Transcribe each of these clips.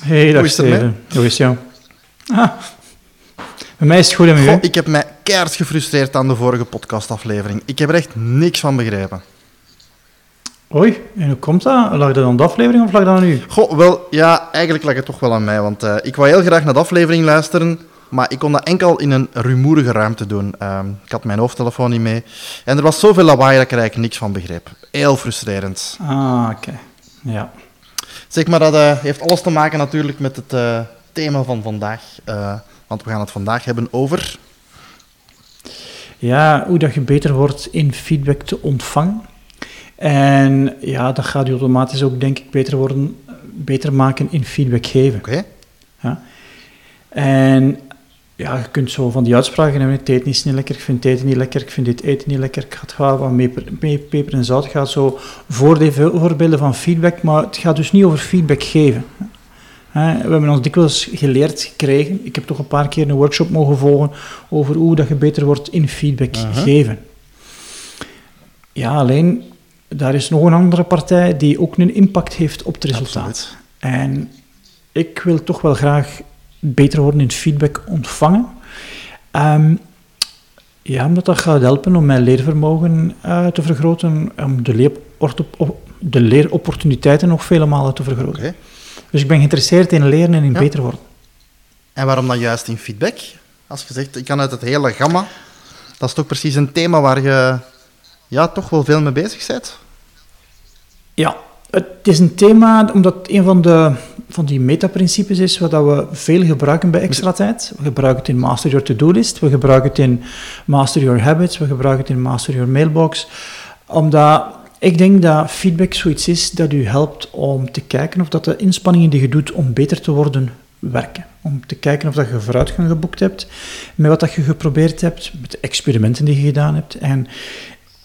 Hey, dag? Steven. Hoe is het jou? Ah, bij mij is het goed en Goh, ik heb mij keihard gefrustreerd aan de vorige podcastaflevering. Ik heb er echt niks van begrepen. Oei, en hoe komt dat? Lag dat aan de aflevering of lag dat aan u? Goh, wel, ja, eigenlijk lag het toch wel aan mij, want eh, ik wou heel graag naar de aflevering luisteren, maar ik kon dat enkel in een rumoerige ruimte doen. Ehm, ik had mijn hoofdtelefoon niet mee en er was zoveel lawaai dat ik er eigenlijk niks van begreep. Heel frustrerend. Ah, oké. Ja. Zeg maar, dat eh, heeft alles te maken natuurlijk met het eh, thema van vandaag, eh, want we gaan het vandaag hebben over... ja, hoe dat je beter wordt in feedback te ontvangen. En ja, dat gaat je automatisch ook, denk ik, beter worden, beter maken in feedback geven. Oké, En ja, je kunt zo van die uitspraken hebben, het eten is niet lekker, ik vind het eten niet lekker, ik vind dit eten niet lekker, ik ga het wat meper, mee- peper en zout. Gaat zo voorde- voorbeelden van feedback, maar het gaat dus niet over feedback geven. We hebben ons dikwijls geleerd gekregen, ik heb toch een paar keer een workshop mogen volgen over hoe dat je beter wordt in feedback geven. Ja, alleen, daar is nog een andere partij die ook een impact heeft op het resultaat. absoluut. En ik wil toch wel graag beter worden in het feedback ontvangen. Ehm, ja, omdat dat gaat helpen om mijn leervermogen eh, te vergroten, om de, de leeropportuniteiten nog vele malen te vergroten. Dus ik ben geïnteresseerd in leren en in Ja. beter worden. En waarom dan juist in feedback? Als je zegt, ik kan uit het hele gamma, dat is toch precies een thema waar je ja, toch wel veel mee bezig bent? Ja, het is een thema omdat het een van, de, van die metaprincipes is wat dat we veel gebruiken bij extra tijd. We gebruiken het in Master Your To-Do List, we gebruiken het in Master Your Habits, we gebruiken het in Master Your Mailbox. Omdat ik denk dat feedback zoiets is dat u helpt om te kijken of dat de inspanningen die je doet om beter te worden werken. Om te kijken of dat je vooruitgang geboekt hebt met wat dat je geprobeerd hebt, met de experimenten die je gedaan hebt. En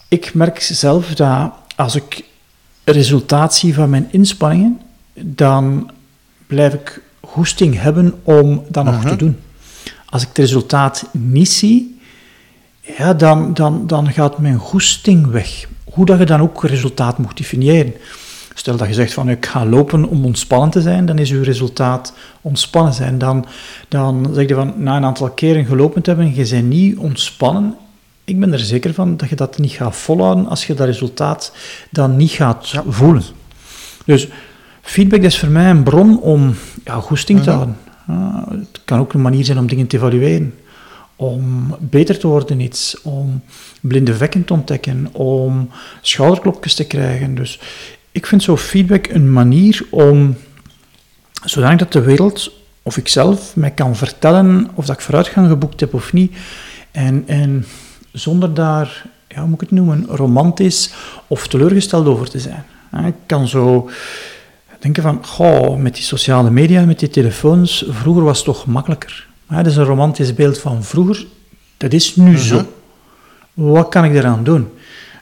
ik merk zelf dat als ik resultaat zie van mijn inspanningen, dan blijf ik goesting hebben om dat nog Mhm. te doen. Als ik het resultaat niet zie, ja, dan, dan, dan gaat mijn goesting weg. Hoe dat je dan ook resultaat moet definiëren. Stel dat je zegt van ik ga lopen om ontspannen te zijn, dan is uw resultaat ontspannen zijn. Dan, dan zeg je van na een aantal keren gelopen te hebben, je bent niet ontspannen. Ik ben er zeker van dat je dat niet gaat volhouden als je dat resultaat dan niet gaat voelen. Dus feedback is voor mij een bron om ja, goesting te Mhm. houden. Ja, het kan ook een manier zijn om dingen te evalueren. Om beter te worden in iets, om blinde vlekken te ontdekken, om schouderklopjes te krijgen. Dus ik vind zo feedback een manier om, zodanig dat de wereld, of ik zelf, mij kan vertellen of dat ik vooruitgang geboekt heb of niet. En, en zonder daar, ja, hoe moet ik het noemen, romantisch of teleurgesteld over te zijn. Ik kan zo denken van, goh, met die sociale media, met die telefoons, vroeger was het toch makkelijker. Ja, dat is een romantisch beeld van vroeger, dat is nu zo. Wat kan ik daaraan doen?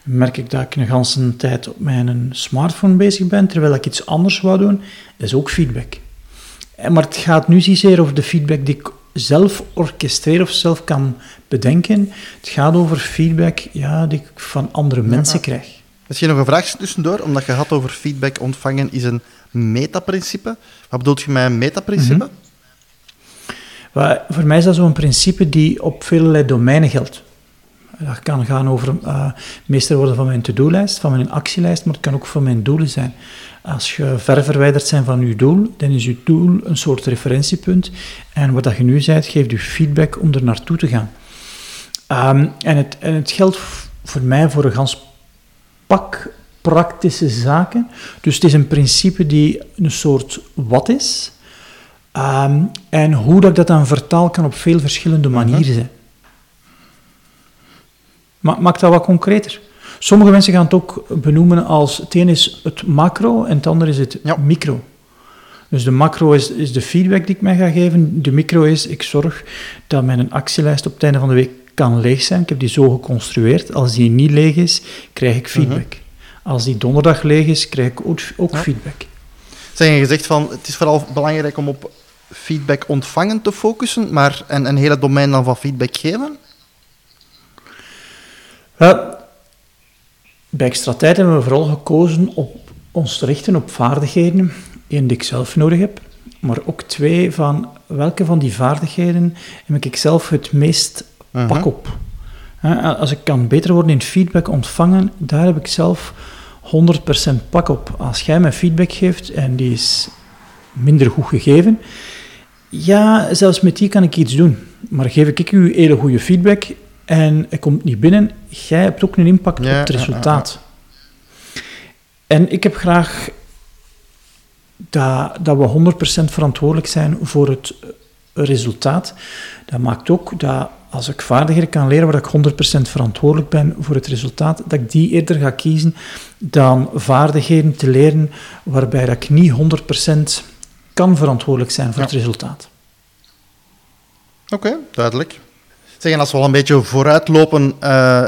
Merk ik dat ik een ganse tijd op mijn smartphone bezig ben, terwijl ik iets anders wou doen? Dat is ook feedback. Eh, Maar het gaat nu zozeer over de feedback die ik zelf orchestreer of zelf kan bedenken. Het gaat over feedback ja, die ik van andere mensen krijg. Misschien nog een vraagje tussendoor, omdat je had over feedback ontvangen is een metaprincipe. Wat bedoelt je met een metaprincipe? Maar voor mij is dat zo'n principe die op vele domeinen geldt. Dat kan gaan over eh, meester worden van mijn to-do-lijst, van mijn actielijst, maar het kan ook voor mijn doelen zijn. Als je ver verwijderd bent van je doel, dan is je doel een soort referentiepunt. En wat dat je nu zei, geeft je feedback om er naartoe te gaan. Ehm, en, het, en het geldt voor mij voor een gans pak praktische zaken. Dus het is een principe die een soort wat is. Ehm, en hoe dat ik dat dan vertaal, kan op veel verschillende manieren zijn. Ma maak dat wat concreter. Sommige mensen gaan het ook benoemen als het een is het macro en het andere is het Ja. micro. Dus de macro is, is de feedback die ik mij ga geven. De micro is, ik zorg dat mijn actielijst op het einde van de week kan leeg zijn. Ik heb die zo geconstrueerd. Als die niet leeg is, krijg ik feedback. Als die donderdag leeg is, krijg ik ook, ook Ja. feedback. Zijn je gezegd van, het is vooral belangrijk om op feedback ontvangen te focussen, maar en een hele domein dan van feedback geven? Wel, bij extra tijd hebben we vooral gekozen op ons te richten op vaardigheden, één die ik zelf nodig heb, maar ook twee van welke van die vaardigheden heb ik zelf het meest Mhm. pak op. Als ik kan beter worden in feedback ontvangen, daar heb ik zelf 100% pak op. Als jij mij feedback geeft en die is minder goed gegeven, ja, zelfs met die kan ik iets doen. Maar geef ik u hele goede feedback en het komt niet binnen, jij hebt ook een impact Ja, op het ja, ja, resultaat. En ik heb graag dat, dat we 100% verantwoordelijk zijn voor het resultaat. Dat maakt ook dat als ik vaardigheden kan leren waar ik 100% verantwoordelijk ben voor het resultaat, dat ik die eerder ga kiezen dan vaardigheden te leren waarbij dat ik niet 100% kan verantwoordelijk zijn voor Ja. het resultaat. Oké, duidelijk. Zeg, en als we al een beetje vooruitlopen, eh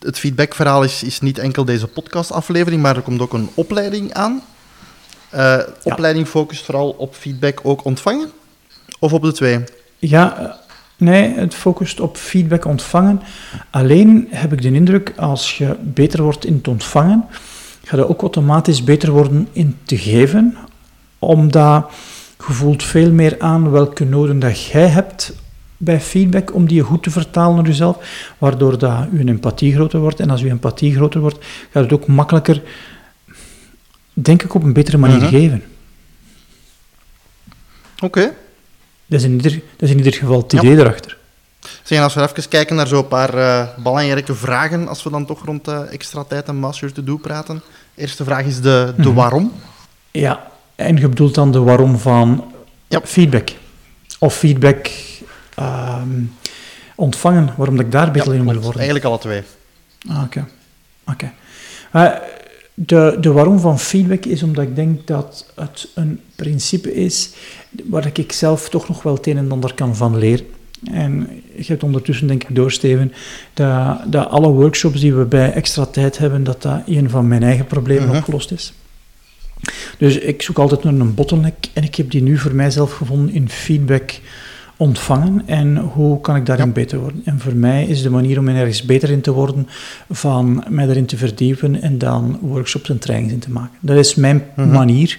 het feedbackverhaal is, is niet enkel deze podcastaflevering, maar er komt ook een opleiding aan. Eh, Opleiding focust vooral op feedback ook ontvangen? Of op de twee? Ja, eh, nee, het focust op feedback ontvangen. Alleen heb ik de indruk, als je beter wordt in het ontvangen, ga je ook automatisch beter worden in te geven, omdat je voelt veel meer aan welke noden dat jij hebt bij feedback, om die goed te vertalen naar jezelf, waardoor dat je empathie groter wordt. En als je empathie groter wordt, gaat het ook makkelijker, denk ik, op een betere manier Mhm. geven. Oké. Dat is, in ieder, dat is in ieder geval het Ja. idee erachter. Zeg, als we even kijken naar zo'n paar eh, belangrijke vragen, als we dan toch rond eh, extra tijd en Master to Do praten. Eerste vraag is de, de Mhm. waarom. Ja, en je bedoelt dan de waarom van Ja. feedback. Of feedback ehm, ontvangen, waarom dat ik daar beter in wil klopt. worden. Eigenlijk alle twee. Ah, Oké. Oké. Maar de, de waarom van feedback is omdat ik denk dat het een principe is waar ik zelf toch nog wel het een en ander kan van leren. En je hebt ondertussen, denk ik, doorsteven dat, dat alle workshops die we bij extra tijd hebben, dat dat een van mijn eigen problemen Mhm. opgelost is. Dus ik zoek altijd naar een bottleneck en ik heb die nu voor mijzelf gevonden in feedback ontvangen en hoe kan ik daarin Ja. beter worden. En voor mij is de manier om er ergens beter in te worden van mij daarin te verdiepen en dan workshops en trainings in te maken. Dat is mijn Mhm. manier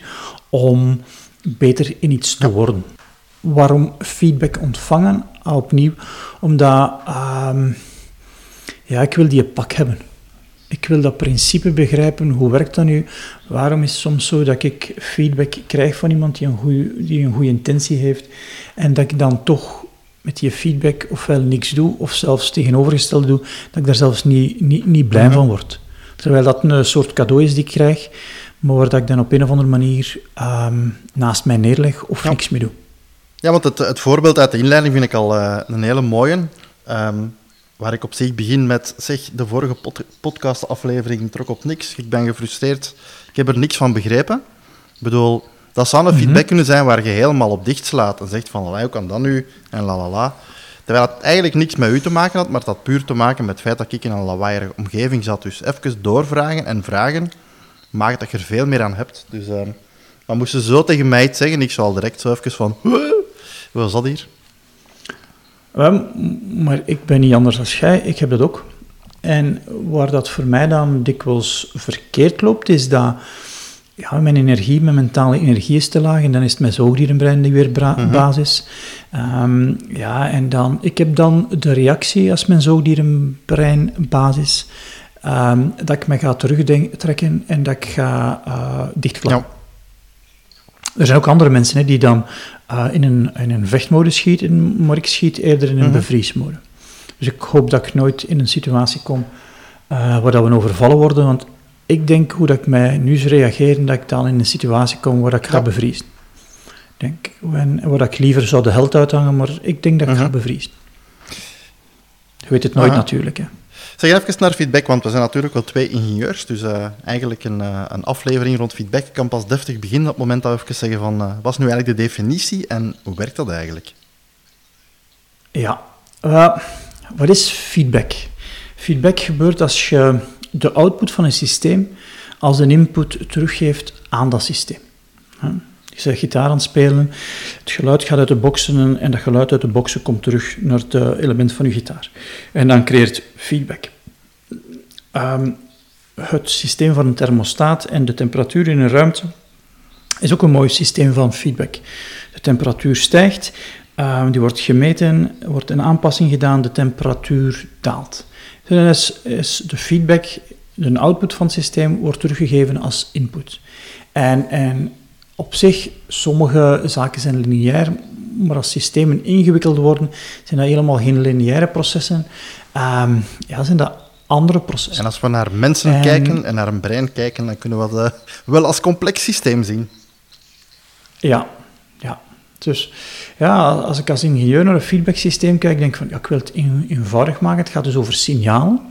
om beter in iets te Ja. worden. Waarom feedback ontvangen? Opnieuw, omdat ehm, ja, ik wil die pak hebben. Ik wil dat principe begrijpen. Hoe werkt dat nu? Waarom is het soms zo dat ik feedback krijg van iemand die een goede, die een goede intentie heeft en dat ik dan toch met die feedback ofwel niks doe of zelfs tegenovergesteld doe, dat ik daar zelfs niet, niet, niet blij van word. Terwijl dat een soort cadeau is die ik krijg, maar waar dat ik dan op een of andere manier ehm, naast mij neerleg of Ja. niks mee doe. Ja, want het, het voorbeeld uit de inleiding vind ik al eh, een hele mooie. Ehm, waar ik op zich begin met, zeg, de vorige pod podcastaflevering trok op niks. Ik ben gefrustreerd. Ik heb er niks van begrepen. Ik bedoel, dat zou een Mhm. feedback kunnen zijn waar je helemaal op dicht slaat en zegt van, hoe kan dat nu? En la la la. Terwijl het eigenlijk niks met u te maken had, maar het had puur te maken met het feit dat ik in een lawaaierige omgeving zat. Dus even doorvragen en vragen maakt dat je er veel meer aan hebt. Dus ehm maar moest ze zo tegen mij iets zeggen, ik zou al direct zo even van... Wat was dat hier? Maar ik ben niet anders dan jij, ik heb dat ook. En waar dat voor mij dan dikwijls verkeerd loopt, is dat ja, mijn energie, mijn mentale energie is te laag en dan is het mijn zoogdierenbrein die weer Mhm. basis. Ehm, ja, en dan, ik heb dan de reactie als mijn zoogdierenbrein basis, ehm, dat ik me ga terugtrekken en dat ik ga uh. Ja. Er zijn ook andere mensen hè, die dan uh, in, een, in een vechtmode schieten, maar ik schiet eerder in een Mhm. bevriesmode. Dus ik hoop dat ik nooit in een situatie kom uh, waar dat we overvallen worden, want ik denk hoe dat ik mij nu zou reageren, dat ik dan in een situatie kom waar ik ga bevriezen. Denk, en waar ik liever zou de held uithangen, maar ik denk dat ik Mhm. ga bevriezen. Je weet het nooit natuurlijk. Hè. Zeg even naar feedback, want we zijn natuurlijk wel twee ingenieurs. Dus uh, eigenlijk een, uh, een, aflevering rond feedback kan pas deftig beginnen op het moment dat we even zeggen van... Uh, wat is nu eigenlijk de definitie en hoe werkt dat eigenlijk? Ja, wat is feedback? Feedback gebeurt als je de output van een systeem als een input teruggeeft aan dat systeem. Je bent gitaar aan het spelen, het geluid gaat uit de boksen en dat geluid uit de boksen komt terug naar het element van je gitaar. En dan creëert feedback. Ehm, het systeem van een thermostaat en de temperatuur in een ruimte is ook een mooi systeem van feedback. De temperatuur stijgt, ehm, die wordt gemeten, wordt een aanpassing gedaan, de temperatuur daalt. Is, is de feedback, de output van het systeem, wordt teruggegeven als input. En, en op zich, sommige zaken zijn lineair, maar als systemen ingewikkeld worden, zijn dat helemaal geen lineaire processen. Um, ja, zijn dat andere processen. En als we naar mensen kijken en naar een brein kijken, dan kunnen we dat wel als complex systeem zien. Ja, ja. Dus ja, als ik als ingenieur naar een feedbacksysteem kijk, denk ik van, ja, ik wil het eenvoudig maken. Het gaat dus over signaal.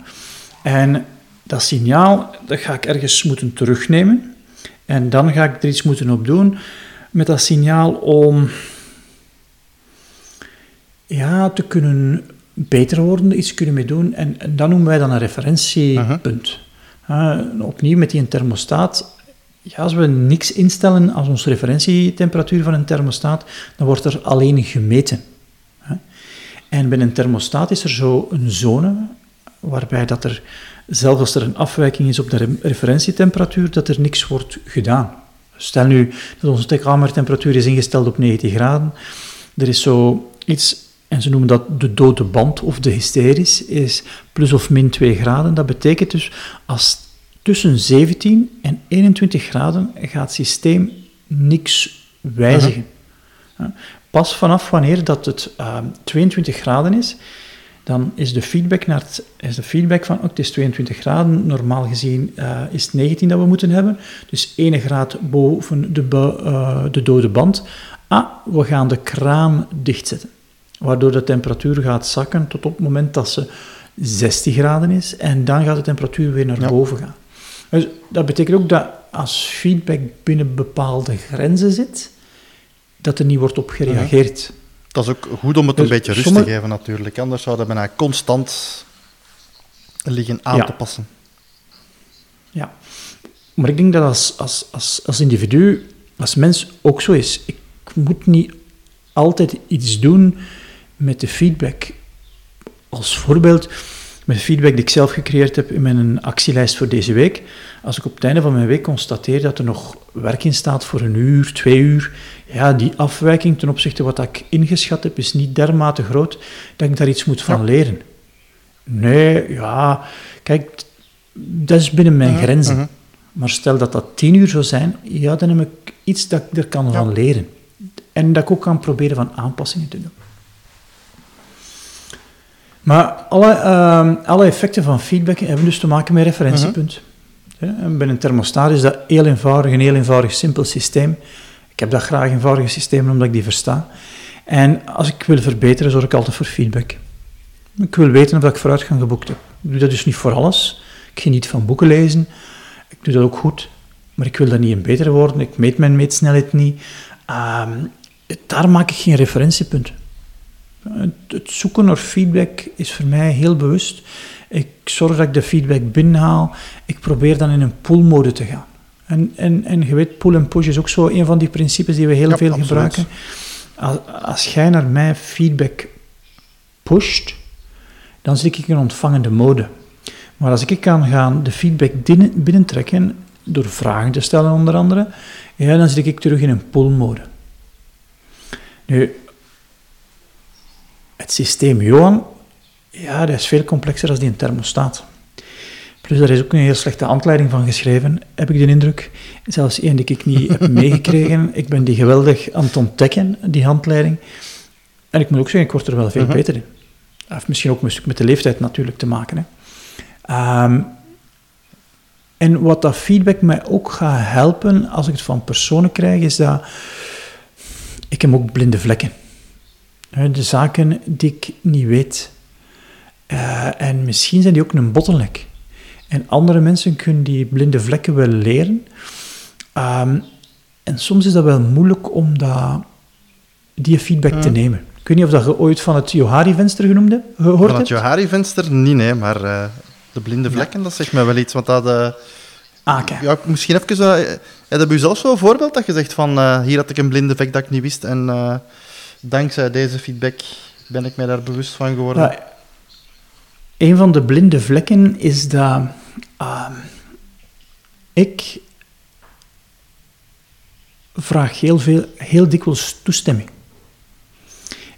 En dat signaal, dat ga ik ergens moeten terugnemen. En dan ga ik er iets moeten op doen met dat signaal om ja, te kunnen beter worden, iets kunnen mee doen. En, en dat noemen wij dan een referentiepunt. Uh, opnieuw met die thermostaat. Ja, als we niks instellen als onze referentietemperatuur van een thermostaat, dan wordt er alleen gemeten. En bij een thermostaat is er zo een zone waarbij dat er zelfs als er een afwijking is op de referentietemperatuur, dat er niks wordt gedaan. Stel nu dat onze kamertemperatuur is ingesteld op 90 graden. Er is zo iets, en ze noemen dat de dode band of de hysteris, is plus of min 2 graden. Dat betekent dus als tussen 17 en 21 graden gaat het systeem niks wijzigen. Pas vanaf wanneer dat het uh, ehm, 22 graden is, dan is de feedback, naar het, is de feedback van, oh, het is 22 graden, normaal gezien uh, is het 19 dat we moeten hebben, dus 1 graad boven de, uh, de dode band. Ah, we gaan de kraan dichtzetten, waardoor de temperatuur gaat zakken tot op het moment dat ze 60 graden is, en dan gaat de temperatuur weer naar boven gaan. Dus dat betekent ook dat als feedback binnen bepaalde grenzen zit, dat er niet wordt op gereageerd. Dat is ook goed om het een dus beetje rust te geven natuurlijk. Anders zou dat bijna constant liggen aan te passen. Ja. Maar ik denk dat als, als, als, als individu, als mens ook zo is. Ik moet niet altijd iets doen met de feedback. Als voorbeeld, met feedback die ik zelf gecreëerd heb in mijn actielijst voor deze week. Als ik op het einde van mijn week constateer dat er nog werk in staat voor een uur, twee uur, ja, die afwijking ten opzichte van wat ik ingeschat heb, is niet dermate groot dat ik daar iets moet van leren. Nee, ja, kijk, dat is binnen mijn grenzen. Mhm. Maar stel dat dat tien uur zou zijn, ja, dan heb ik iets dat ik er kan van leren. En dat ik ook kan proberen van aanpassingen te doen. Maar alle, uh, alle effecten van feedback hebben dus te maken met referentiepunt. Uh -huh. Bij een thermostaat is dat heel eenvoudig, een heel eenvoudig, simpel systeem. Ik heb dat graag eenvoudige systemen omdat ik die versta. En als ik wil verbeteren, zorg ik altijd voor feedback. Ik wil weten of ik vooruitgang geboekt heb. Ik doe dat dus niet voor alles. Ik geniet van boeken lezen. Ik doe dat ook goed. Maar ik wil dat niet in beter worden. Ik meet mijn meetsnelheid niet. Uh, daar maak ik geen referentiepunt. Het zoeken naar feedback is voor mij heel bewust. Ik zorg dat ik de feedback binnenhaal. Ik probeer dan in een pull-mode te gaan. En, en, en je weet, pull en push is ook zo een van die principes die we heel veel gebruiken. Als, als jij naar mij feedback pusht, dan zit ik in ontvangende mode. Maar als ik kan gaan de feedback binnentrekken, door vragen te stellen onder andere, ja, dan zit ik terug in een pull-mode. Nu, het systeem Johan, ja, dat is veel complexer dan die een thermostaat. Plus, daar is ook een heel slechte handleiding van geschreven, heb ik de indruk. Zelfs één die ik niet heb meegekregen. Ik ben die geweldig aan het ontdekken, die handleiding. En ik moet ook zeggen, ik word er wel veel mhm. beter in. Dat heeft misschien ook een stuk met de leeftijd natuurlijk te maken. Hè. Ehm, en wat dat feedback mij ook gaat helpen, als ik het van personen krijg, is dat ik heb ook blinde vlekken. De zaken die ik niet weet. Eh, en misschien zijn die ook een bottleneck. En andere mensen kunnen die blinde vlekken wel leren. Ehm, en soms is dat wel moeilijk om dat, die feedback te nemen. Ik weet niet of dat je ooit van het Johari-venster genoemd hebt, gehoord Van het hebt. Johari-venster? Nee, nee, maar eh, de blinde vlekken, dat zegt mij wel iets. Want dat... eh, Ah, ja, misschien even... eh heb je zelf zo'n voorbeeld dat je zegt van... eh, hier had ik een blinde vlek dat ik niet wist en eh, dankzij deze feedback ben ik mij daar bewust van geworden. Ja, een van de blinde vlekken is dat ehm, ik vraag heel, veel, heel dikwijls toestemming.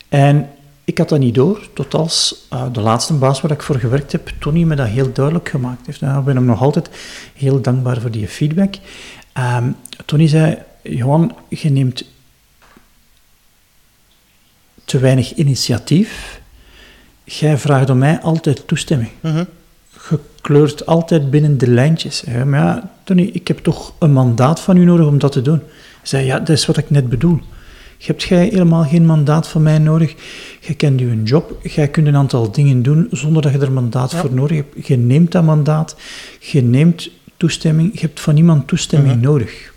En ik had dat niet door, tot als eh, de laatste baas waar ik voor gewerkt heb, Tony me dat heel duidelijk gemaakt heeft. En ik ben hem nog altijd heel dankbaar voor die feedback. Ehm, Tony zei, Johan, je neemt te weinig initiatief. Jij vraagt om mij altijd toestemming. Mhm. Je kleurt altijd binnen de lijntjes. hè. Maar ja, Tony, ik heb toch een mandaat van u nodig om dat te doen. Zei, ja, dat is wat ik net bedoel. Hebt jij helemaal geen mandaat van mij nodig. Je kent je job. Jij kunt een aantal dingen doen zonder dat je er mandaat voor nodig hebt. Je neemt dat mandaat. Je neemt toestemming. Je hebt van niemand toestemming nodig.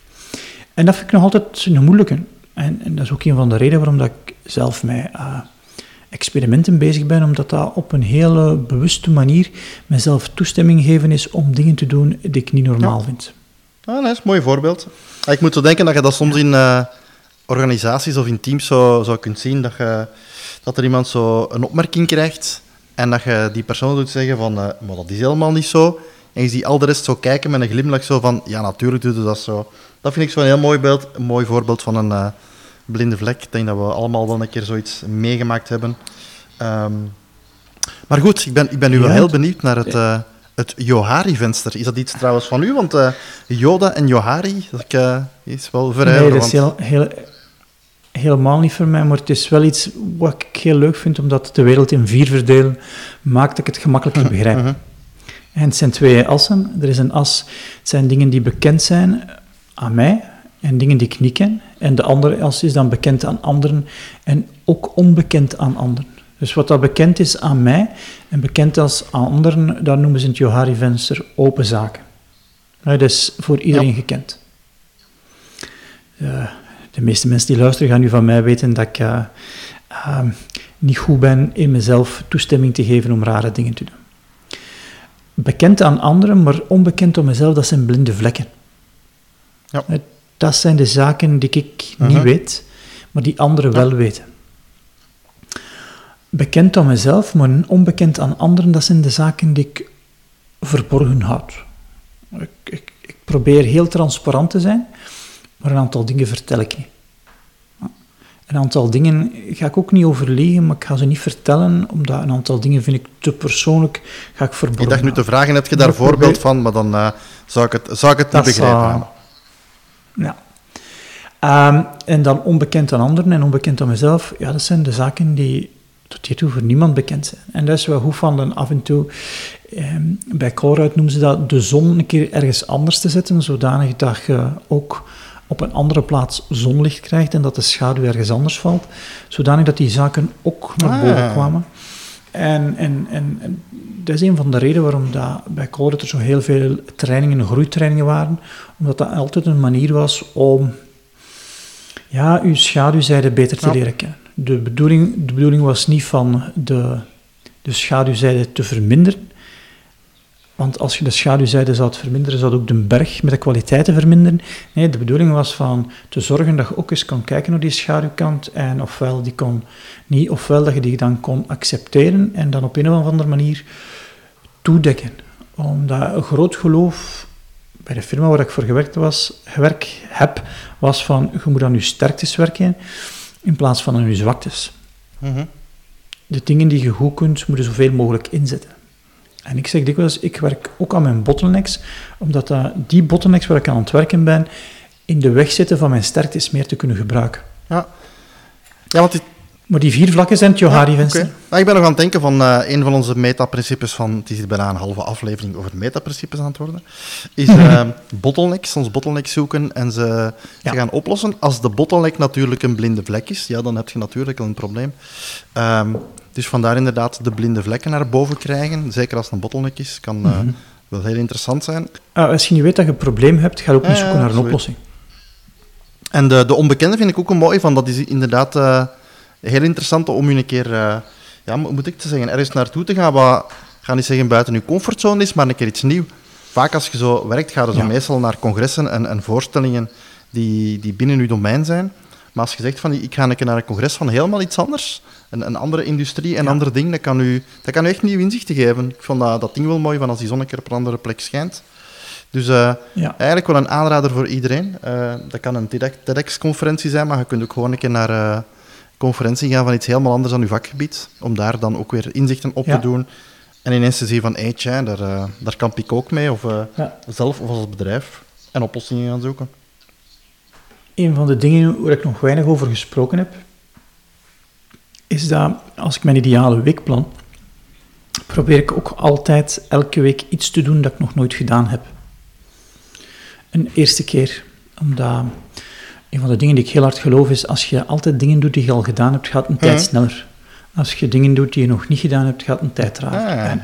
En dat vind ik nog altijd een moeilijke. En, en dat is ook een van de redenen waarom dat ik zelf mij eh, experimenten bezig ben, omdat dat op een hele bewuste manier mezelf toestemming geven is om dingen te doen die ik niet normaal vind. Ah, dat is een mooi voorbeeld. Ah, Ik moet zo denken dat je dat soms in eh, organisaties of in teams zo, zo kunt zien, dat, je, dat er iemand zo een opmerking krijgt en dat je die persoon doet zeggen van, eh, maar dat is helemaal niet zo. En je ziet al de rest zo kijken met een glimlach zo van, ja, natuurlijk doet je dat zo. Dat vind ik zo'n heel mooi, beeld, een mooi voorbeeld van een eh, blinde vlek. Ik denk dat we allemaal wel een keer zoiets meegemaakt hebben. Ehm, maar goed, ik ben, ik ben nu wel heel het- benieuwd naar het, eh, het Johari-venster. Is dat iets trouwens van u? Want eh, Yoda en Johari, dat is wel vrij Nee, dat is heel, heel, helemaal niet voor mij, maar het is wel iets wat ik heel leuk vind, omdat de wereld in vier verdelen maakt dat ik het gemakkelijker begrijp. Mhm. En het zijn twee assen. Er is een as, het zijn dingen die bekend zijn aan mij en dingen die ik niet ken. En de andere as is dan bekend aan anderen en ook onbekend aan anderen. Dus wat dat bekend is aan mij en bekend als aan anderen, dat noemen ze in het Johari-venster open zaken. Dat is voor iedereen Ja. gekend. Eh, de meeste mensen die luisteren gaan nu van mij weten dat ik eh, ehm, niet goed ben in mezelf toestemming te geven om rare dingen te doen bekend aan anderen, maar onbekend om mezelf, dat zijn blinde vlekken. Ja. Dat zijn de zaken die ik niet Mhm. weet, maar die anderen wel weten. Bekend aan mezelf, maar onbekend aan anderen, dat zijn de zaken die ik verborgen houd. Ik, ik, ik probeer heel transparant te zijn, maar een aantal dingen vertel ik niet. Een aantal dingen ga ik ook niet overleggen, maar ik ga ze niet vertellen, omdat een aantal dingen vind ik te persoonlijk, ga ik verborgen Ik dacht nu te vragen, heb je daar voorbeeld van? Maar dan eh, zou ik het, zou ik het niet begrijpen. hebben. Ja. Ehm, en dan onbekend aan anderen en onbekend aan mezelf, ja, dat zijn de zaken die tot hiertoe voor niemand bekend zijn. En dat is wel goed van dan af en toe, ehm, bij Colruyt noemen ze dat, de zon een keer ergens anders te zetten, zodanig dat je ook op een andere plaats zonlicht krijgt en dat de schaduw ergens anders valt, zodanig dat die zaken ook naar Ah. boven kwamen. En, en, en, en dat is een van de redenen waarom dat bij Colruyt er zo heel veel trainingen, groeitrainingen waren, omdat dat altijd een manier was om ja, uw schaduwzijde beter te Ja. leren kennen. De bedoeling, de bedoeling was niet van de, de schaduwzijde te verminderen, want als je de schaduwzijde zou verminderen, zou ook de berg met de kwaliteiten verminderen. Nee, de bedoeling was van te zorgen dat je ook eens kon kijken naar die schaduwkant en ofwel die kon niet, ofwel dat je die dan kon accepteren en dan op een of andere manier toedekken. Omdat een groot geloof bij de firma waar ik voor gewerkt, was, gewerkt heb, was van je moet aan je sterktes werken in plaats van aan je zwaktes. Mhm. De dingen die je goed kunt, moeten zoveel mogelijk inzetten. En ik zeg dikwijls, ik werk ook aan mijn bottlenecks, omdat dat, die bottlenecks waar ik aan het werken ben, in de weg zitten van mijn sterktes meer te kunnen gebruiken. Ja. ja, want het, Maar die vier vlakken zijn het Johari-venster. Nou, ik ben nog aan het denken van eh, een van onze metaprincipes van, het is hier bijna een halve aflevering over metaprincipes aan het worden, is eh, bottlenecks, ons bottleneck zoeken en ze, Ja. ze gaan oplossen. Als de bottleneck natuurlijk een blinde vlek is, ja, dan heb je natuurlijk al een probleem. Ehm, dus vandaar inderdaad de blinde vlekken naar boven krijgen, zeker als het een bottleneck is, kan eh, Mhm. wel heel interessant zijn. Ah, als je niet weet dat je een probleem hebt, ga ook niet zoeken naar een oplossing. En de, de onbekende vind ik ook een mooi, van dat is inderdaad eh, heel interessant om je een keer, eh, ja, mo- moet ik te zeggen, ergens naartoe te gaan wat, ga niet zeggen buiten je comfortzone is, maar een keer iets nieuws. Vaak als je zo werkt, ga je zo Ja. meestal naar congressen en, en voorstellingen die, die binnen je domein zijn. Maar als je zegt van, ik ga een keer naar een congres van helemaal iets anders, een, een andere industrie en Ja. andere dingen, dat kan, u, dat kan u echt nieuw inzichten geven. Ik vond dat, dat ding wel mooi, van als die zon een keer op een andere plek schijnt. Dus eh, Ja. Eigenlijk wel een aanrader voor iedereen. Eh, dat kan een TEDx- TEDx-conferentie zijn, maar je kunt ook gewoon een keer naar eh, een conferentie gaan van iets helemaal anders dan je vakgebied, om daar dan ook weer inzichten op Ja. te doen. En ineens te zien van, hey, tja, daar, eh, daar kamp ik ook mee, of eh, zelf of als bedrijf, en oplossingen gaan zoeken. Een van de dingen waar ik nog weinig over gesproken heb, is dat als ik mijn ideale week plan, probeer ik ook altijd elke week iets te doen dat ik nog nooit gedaan heb. Een eerste keer, omdat een van de dingen die ik heel hard geloof is, als je altijd dingen doet die je al gedaan hebt, gaat een tijd Mhm. sneller. Als je dingen doet die je nog niet gedaan hebt, gaat een tijd trager. Ah, ja. En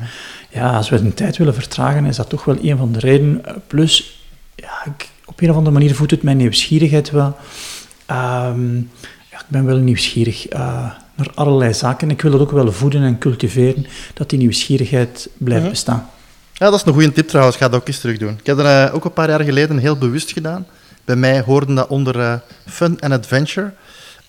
ja, als we een tijd willen vertragen, is dat toch wel een van de redenen. Plus, ja, ik, op een of andere manier voedt het mijn nieuwsgierigheid wel. Ehm, ja, ik ben wel nieuwsgierig eh, naar allerlei zaken. Ik wil dat ook wel voeden en cultiveren, dat die nieuwsgierigheid blijft Mhm. bestaan. Ja, dat is een goede tip trouwens, ga dat ook eens terug doen. Ik heb dat eh, ook een paar jaar geleden heel bewust gedaan. Bij mij hoorden dat onder eh, fun en adventure.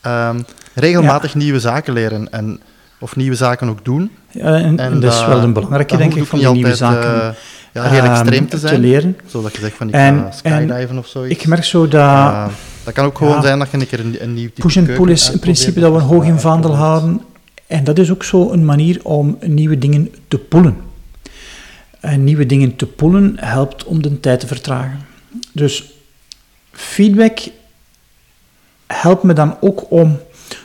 Ehm, regelmatig nieuwe zaken leren en, of nieuwe zaken ook doen. Ja, en, en dat is wel een belangrijke, denk ik, van die nieuwe zaken. eh, ja, heel ehm, extreem te zijn. leren. Zodat je zegt van ik En- ga skydiven of zoiets. Ik merk zo dat Eh, dat kan ook gewoon zijn dat je een keer een, een nieuw type push en keuken pull is in principe dat we een hoog in eh, vaandel houden. En dat is ook zo een manier om nieuwe dingen te pullen. En nieuwe dingen te pullen helpt om de tijd te vertragen. Dus feedback helpt me dan ook om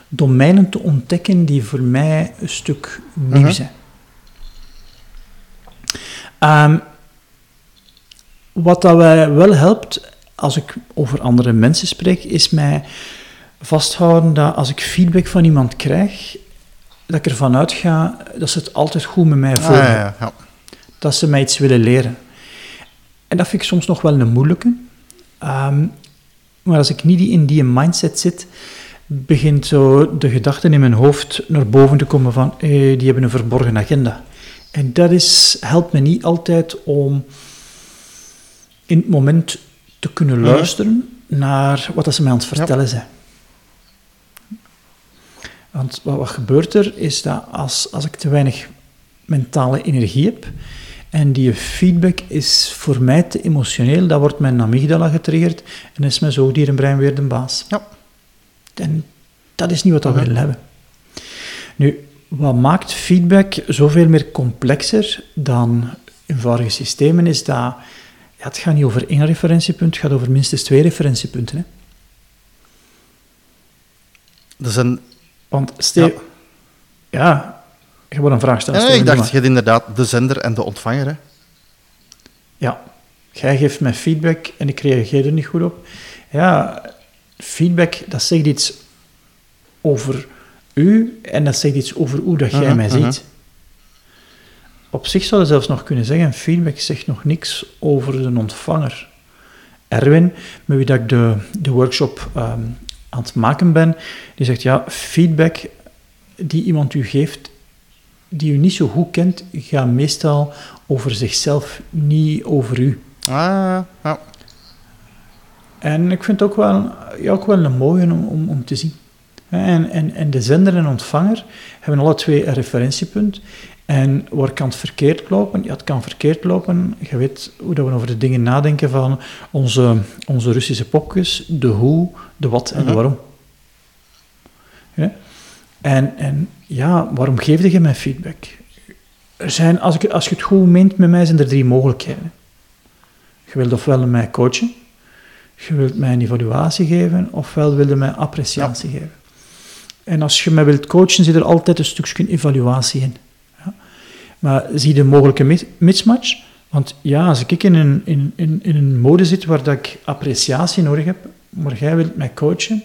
domeinen te ontdekken die voor mij een stuk nieuw Mhm. zijn. Ehm, wat dat wij wel helpt, als ik over andere mensen spreek, is mij vasthouden dat als ik feedback van iemand krijg, dat ik ervan uitga dat ze het altijd goed met mij voor Ah, ja, ja. Dat ze mij iets willen leren. En dat vind ik soms nog wel een moeilijke. Ehm, maar als ik niet in die mindset zit, begint zo de gedachte in mijn hoofd naar boven te komen van, eh, die hebben een verborgen agenda. En dat is, helpt me niet altijd om in het moment te kunnen Mhm. luisteren naar wat dat ze mij aan het vertellen zijn. Want wat, wat gebeurt er, is dat als, als ik te weinig mentale energie heb, en die feedback is voor mij te emotioneel, dan wordt mijn amygdala getriggerd en is mijn zoogdierenbrein weer de baas. Ja. En dat is niet wat we Mhm. willen hebben. Nu, wat maakt feedback zoveel meer complexer dan eenvoudige systemen, is dat ja, het gaat niet over één referentiepunt, het gaat over minstens twee referentiepunten. Hè? Dat is een... Want stel, Ja. ja. je wil een vraag stellen. Steven, ik dacht, je hebt inderdaad de zender en de ontvanger. Hè. Ja, jij geeft mij feedback en ik reageer er niet goed op. Ja, feedback, dat zegt iets over u en dat zegt iets over hoe dat jij Mhm, mij mhm. ziet. Op zich zou je zelfs nog kunnen zeggen, feedback zegt nog niks over de ontvanger. Erwin, met wie dat ik de, de workshop ehm, aan het maken ben, die zegt, ja, feedback die iemand u geeft, die u niet zo goed kent, gaat meestal over zichzelf, niet over u. Ah, ja. En ik vind het ook wel, ja, ook wel een mooie om, om, om te zien. En, en, en de zender en ontvanger hebben alle twee een referentiepunt. En waar kan het verkeerd lopen? Ja, het kan verkeerd lopen. Je weet hoe dat we over de dingen nadenken van onze, onze Russische popjes. De hoe, de wat en de Mhm. waarom. Ja? En, en ja, waarom geef je mij feedback? Er zijn, als, ik, als je het goed meent met mij, zijn er drie mogelijkheden. Je wilt ofwel mij coachen, je wilt mij een evaluatie geven, ofwel wil je mij appreciatie geven. En als je mij wilt coachen, zit er altijd een stukje evaluatie in. Ja. Maar zie de mogelijke mis- mismatch? Want ja, als ik in een, in, in, in een mode zit waar dat ik appreciatie nodig heb, maar jij wilt mij coachen,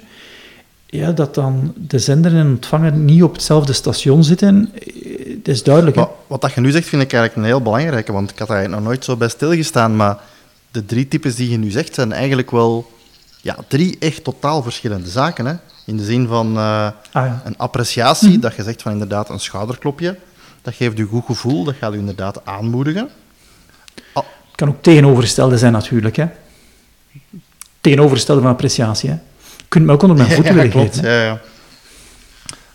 ja, dat dan de zender en ontvanger niet op hetzelfde station zitten, eh, dat is duidelijk. hè? Wat, wat dat je nu zegt, vind ik eigenlijk een heel belangrijke, want ik had daar eigenlijk nog nooit zo bij stilgestaan, maar de drie types die je nu zegt, zijn eigenlijk wel ja, drie echt totaal verschillende zaken. Hè? In de zin van eh, Ah, ja. een appreciatie, dat je zegt van inderdaad een schouderklopje, dat geeft je goed gevoel, dat gaat je inderdaad aanmoedigen. Ah, Het kan ook tegenovergestelde zijn natuurlijk. Hè? Tegenovergestelde van appreciatie. Hè? Je kunt me ook onder mijn voeten klopt. Ja, ja.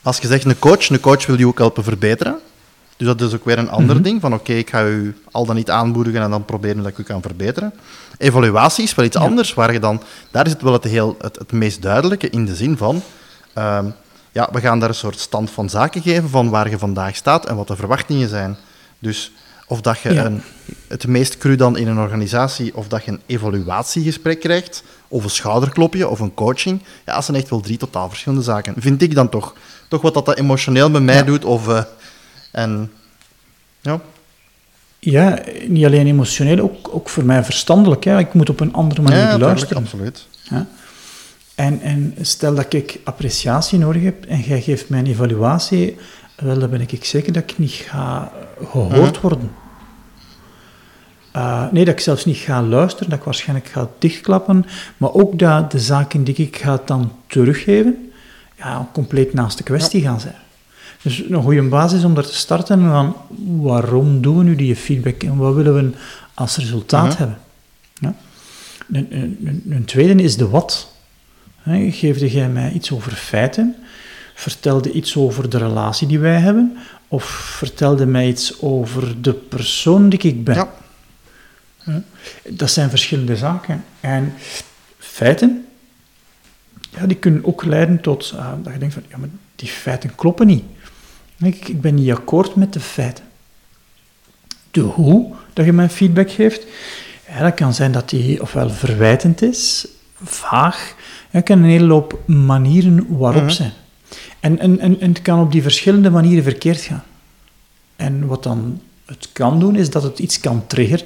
Als je zegt een coach, een coach wil je ook helpen verbeteren. Dus dat is ook weer een ander Mhm. ding. Van oké, ik ga u al dan niet aanmoedigen en dan proberen dat ik u kan verbeteren. Evaluatie is wel iets Ja. anders, waar je dan, daar zit wel het, heel, het, het meest duidelijke in de zin van, ehm, ja, we gaan daar een soort stand van zaken geven van waar je vandaag staat en wat de verwachtingen zijn. Dus of dat je Ja. een, het meest cru dan in een organisatie, of dat je een evaluatiegesprek krijgt, of een schouderklopje, of een coaching, ja, dat zijn echt wel drie totaal verschillende zaken. Vind ik dan toch. Toch wat dat, dat emotioneel met mij Ja. doet, of... eh, en, ja, Ja, niet alleen emotioneel, ook, ook voor mij verstandelijk. Hè? Ik moet op een andere manier ja, luisteren. absoluut. Ja. En, en stel dat ik appreciatie nodig heb en jij geeft mij een evaluatie, wel, dan ben ik zeker dat ik niet ga eh, gehoord Mhm. worden. Uh, nee, dat ik zelfs niet ga luisteren, dat ik waarschijnlijk ga dichtklappen, maar ook dat de zaken die ik ga dan teruggeven, ja, compleet naast de kwestie gaan zijn. Dus een goede basis om daar te starten van waarom doen we nu die feedback en wat willen we als resultaat Mhm. hebben. Ja? Een, een, een- tweede is de wat. Geefde jij mij iets over feiten? Vertelde iets over de relatie die wij hebben? Of vertelde mij iets over de persoon die ik ben? Ja. Dat zijn verschillende zaken. En feiten, ja, die kunnen ook leiden tot ah, dat je denkt van, ja, maar die feiten kloppen niet. Ik, ik ben niet akkoord met de feiten. De hoe dat je mij feedback geeft, ja, dat kan zijn dat die ofwel verwijtend is, vaag, het kan een hele loop manieren waarop Mhm. zijn. En, en, en, en het kan op die verschillende manieren verkeerd gaan. En wat dan het kan doen, is dat het iets kan triggeren.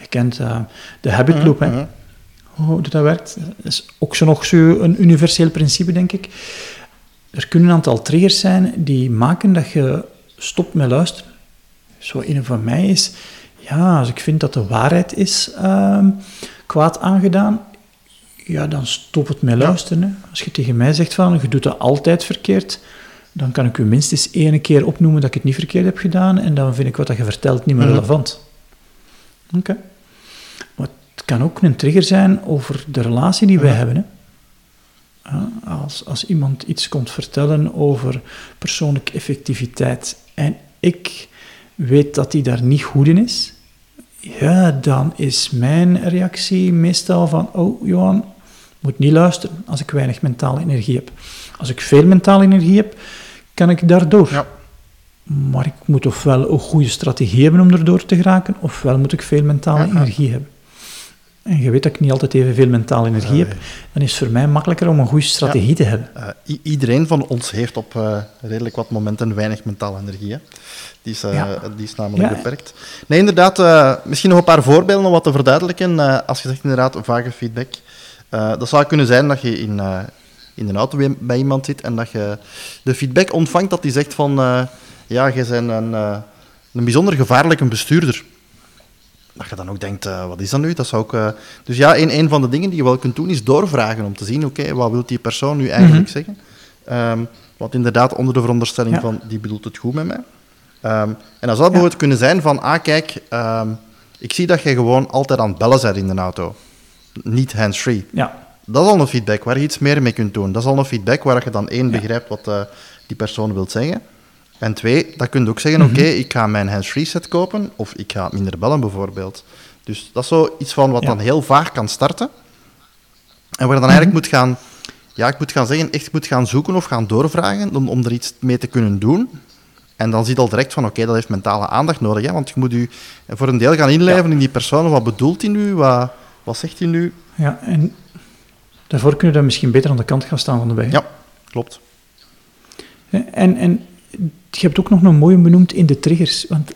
Je kent eh, de habit loop, hè? Mhm. hoe dat werkt. Dat is ook zo nog zo een universeel principe, denk ik. Er kunnen een aantal triggers zijn die maken dat je stopt met luisteren. Zo een van mij is, ja, als ik vind dat de waarheid is ehm, kwaad aangedaan, ja, dan stop het met luisteren. Hè. Als je tegen mij zegt van, je doet dat altijd verkeerd, dan kan ik u minstens één keer opnoemen dat ik het niet verkeerd heb gedaan en dan vind ik wat dat je vertelt niet meer Mhm. relevant. Oké. Maar het kan ook een trigger zijn over de relatie die wij Ja. hebben. Hè. Als, als iemand iets komt vertellen over persoonlijke effectiviteit en ik weet dat hij daar niet goed in is, ja, dan is mijn reactie meestal van, oh Johan, moet niet luisteren als ik weinig mentale energie heb. Als ik veel mentale energie heb, kan ik daardoor. Ja. Maar ik moet ofwel een goede strategie hebben om erdoor te geraken, ofwel moet ik veel mentale Ja, ja. energie hebben. En je weet dat ik niet altijd evenveel mentale energie Nee. heb, dan is het voor mij makkelijker om een goede strategie te hebben. Eh, iedereen van ons heeft op eh, redelijk wat momenten weinig mentale energie. Hè? Die, is, eh, Ja. die is namelijk Ja. beperkt. Nee, inderdaad, misschien nog een paar voorbeelden om wat te verduidelijken. Als je zegt inderdaad vage feedback. Dat zou kunnen zijn dat je in, in een auto bij- iemand zit en dat je de feedback ontvangt dat die zegt van... ja, je bent een, een bijzonder gevaarlijke bestuurder. Dat je dan ook denkt, eh, wat is dat nu? Dat zou ook, eh, Dus ja, een, een van de dingen die je wel kunt doen, is doorvragen om te zien, oké, wat wil die persoon nu eigenlijk Mhm. zeggen? Ehm, want inderdaad, onder de veronderstelling Ja. van, die bedoelt het goed met mij. Ehm, en dat zou bijvoorbeeld kunnen zijn van, ah kijk, ehm, ik zie dat je gewoon altijd aan het bellen bent in de auto. Niet hands-free. Ja, Dat is al een feedback waar je iets meer mee kunt doen. Dat is al een feedback waar je dan één begrijpt wat eh, die persoon wil zeggen. En twee, dat kun je ook zeggen, Mhm. oké, ik ga mijn hands-free set kopen, of ik ga minder bellen bijvoorbeeld. Dus dat is zo iets van wat Ja. Mhm. dan heel vaag kan starten. En waar je dan eigenlijk moet gaan, ja, ik moet gaan zeggen, echt moet gaan zoeken of gaan doorvragen om, om er iets mee te kunnen doen. En dan zie je al direct van, oké, dat heeft mentale aandacht nodig. Hè? Want je moet je voor een deel gaan inleven in die persoon. Wat bedoelt hij nu? Wat, wat zegt hij nu? ja, en daarvoor kunnen we dan misschien beter aan de kant gaan staan van de bij. Ja, klopt. En, en je hebt ook nog een mooie benoemd in de triggers. Want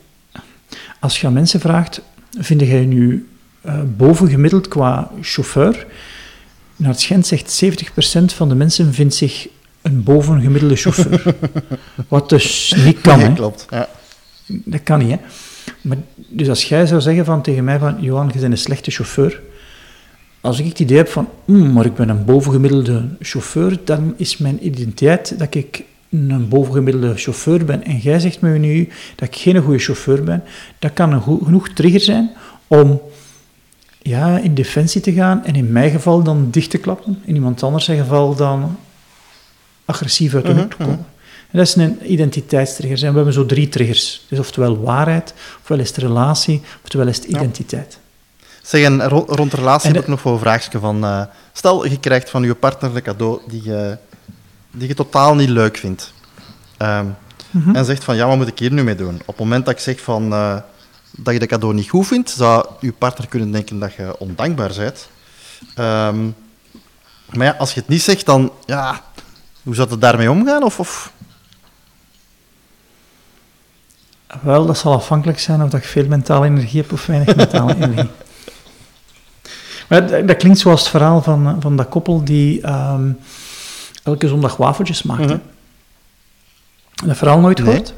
als je aan mensen vraagt, vind jij nu uh, bovengemiddeld qua chauffeur? Naar het schijnt zegt 70% van de mensen vindt zich een bovengemiddelde chauffeur. Wat dus niet kan. Nee, klopt. Ja. Dat kan niet, hè. Maar, dus als jij zou zeggen van, tegen mij van, Johan, je bent een slechte chauffeur. Als ik het idee heb van, mm, maar ik ben een bovengemiddelde chauffeur, dan is mijn identiteit dat ik een bovengemiddelde chauffeur ben en jij zegt me nu dat ik geen goede chauffeur ben, dat kan een genoeg trigger zijn om ja, in defensie te gaan en in mijn geval dan dicht te klappen, in iemand anders zijn geval dan agressief uit de hoek te mhm, komen. Mhm. En dat is een identiteitstrigger. En we hebben zo drie triggers. Dus oftewel waarheid, ofwel is het relatie, oftewel is het identiteit. Zeg, en rond relatie heb ik nog wel een vraagje van... Uh, stel, je krijgt van je partner een cadeau die je, die je totaal niet leuk vindt. Um, En zegt van, ja, wat moet ik hier nu mee doen? Op het moment dat ik zeg van, uh, dat je de cadeau niet goed vindt, zou je partner kunnen denken dat je ondankbaar bent. Um, maar ja, als je het niet zegt, dan... Ja, hoe zou het daarmee omgaan? Of, of Wel, dat zal afhankelijk zijn of dat je veel mentale energie hebt of weinig mentale energie. Maar dat, klinkt zoals het verhaal van, van dat koppel die um, elke zondag wafeltjes maakte. Mm Dat verhaal nooit gehoord?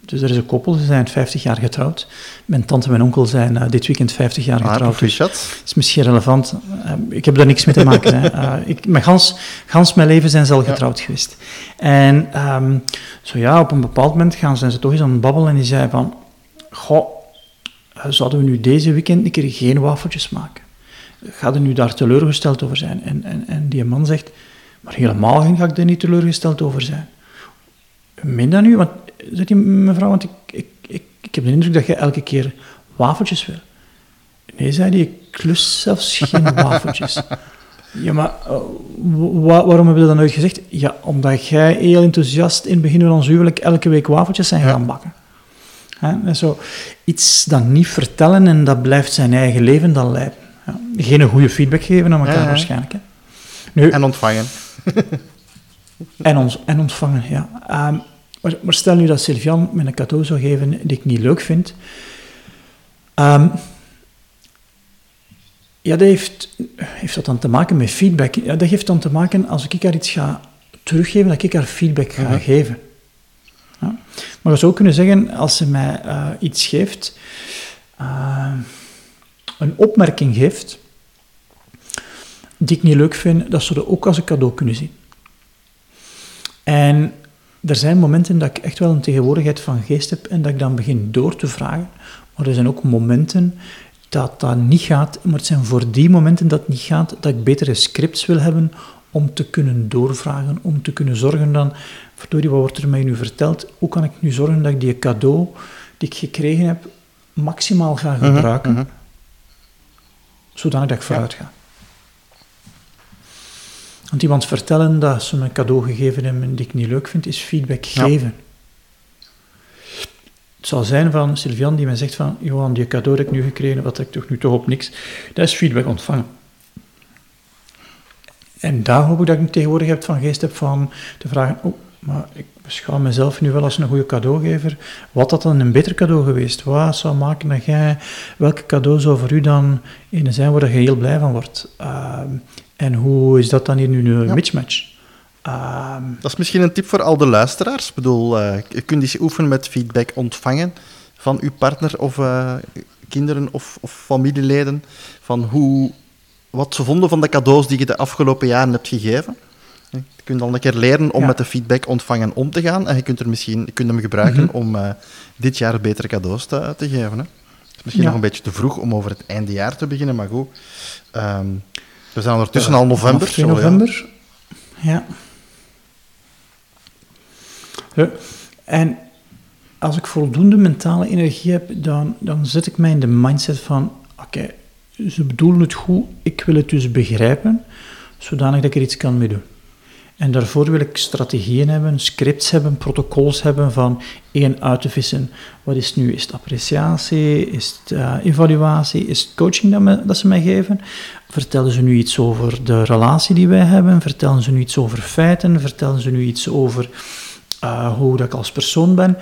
Dus er is een koppel, ze zijn 50 jaar getrouwd. Mijn tante en mijn onkel zijn uh, dit weekend 50 jaar ah, getrouwd. Dus is misschien relevant. Uh, ik heb daar niks mee te maken. hè. Uh, ik, mijn gans, gans mijn leven zijn ze al getrouwd geweest. En um, zo ja, op een bepaald moment gaan, zijn ze toch eens aan het babbelen en die zei van... Goh, zouden we nu deze weekend een keer geen wafeltjes maken? Ga er nu daar teleurgesteld over zijn? En, en, en die man zegt... Maar helemaal ga ik er niet teleurgesteld over zijn. Min dat nu? Want zegt die mevrouw, want ik, ik, ik, ik heb de indruk dat je elke keer wafeltjes wil. Nee, zei hij, ik klus zelfs geen wafeltjes. Ja, maar uh, waarom hebben we dat nooit gezegd? Ja, omdat jij heel enthousiast in het begin van ons huwelijk elke week wafeltjes zijn gaan bakken. En zo, iets dan niet vertellen en dat blijft zijn eigen leven dan leiden. Geen goede feedback geven aan elkaar waarschijnlijk. Hè. Nu, en ontvangen. en, ons, en ontvangen, ja. Um, maar, stel nu dat Sylvian me een cadeau zou geven die ik niet leuk vind. Um, ja, dat heeft, heeft dat dan te maken met feedback. Ja, dat heeft dan te maken als ik haar iets ga teruggeven, dat ik haar feedback ga mhm. geven. Ja. Maar je zou kunnen zeggen, als ze mij uh, iets geeft, uh, een opmerking geeft, die ik niet leuk vind, dat ze dat ook als een cadeau kunnen zien. En er zijn momenten dat ik echt wel een tegenwoordigheid van geest heb en dat ik dan begin door te vragen. Maar er zijn ook momenten dat dat niet gaat. Maar het zijn voor die momenten dat het niet gaat, dat ik betere scripts wil hebben om te kunnen doorvragen, om te kunnen zorgen dan, verdorie, wat wordt er mij nu verteld? Hoe kan ik nu zorgen dat ik die cadeau die ik gekregen heb, maximaal ga mhm, gebruiken, mm zodanig dat ik vooruit ga. Want iemand vertellen dat ze me een cadeau gegeven hebben die ik niet leuk vind, is feedback geven. Het zal zijn van Sylvian die mij zegt van, Johan, die cadeau dat ik nu gekregen wat ik toch nu toch op niks, dat is feedback ontvangen. En daar hoop ik dat ik tegenwoordig heb van geest heb van te vragen, oh, maar ik beschouw mezelf nu wel als een goede cadeaugever. Wat had dan een beter cadeau geweest? Wat zou maken dat jij, welke cadeau zou voor u dan een zijn waar je heel blij van wordt? Uh, en hoe is dat dan hier nu een mismatch? Ehm, dat is misschien een tip voor al de luisteraars. Ik bedoel, uh, je kunt eens oefenen met feedback ontvangen van uw partner of uh, kinderen of, of, familieleden. Van hoe, wat ze vonden van de cadeaus die je de afgelopen jaren hebt gegeven. Je kunt dan een keer leren om met de feedback ontvangen om te gaan. En je kunt, er misschien, je kunt hem gebruiken mhm. om uh, dit jaar betere cadeaus te, te geven. Hè. Het is misschien nog een beetje te vroeg om over het einde jaar te beginnen, maar goed. Um, we zijn ondertussen al november. 2 november, ja. ja. En als ik voldoende mentale energie heb, dan, dan zet ik mij in de mindset van: oké, ze bedoelen het goed, ik wil het dus begrijpen, zodanig dat ik er iets kan mee doen. En daarvoor wil ik strategieën hebben, scripts hebben, protocols hebben van één uit te vissen. Wat is nu? Is het appreciatie? Is het uh, evaluatie? Is het coaching dat, ze mij geven? Vertellen ze nu iets over de relatie die wij hebben? Vertellen ze nu iets over feiten? Vertellen ze nu iets over uh, hoe dat ik als persoon ben?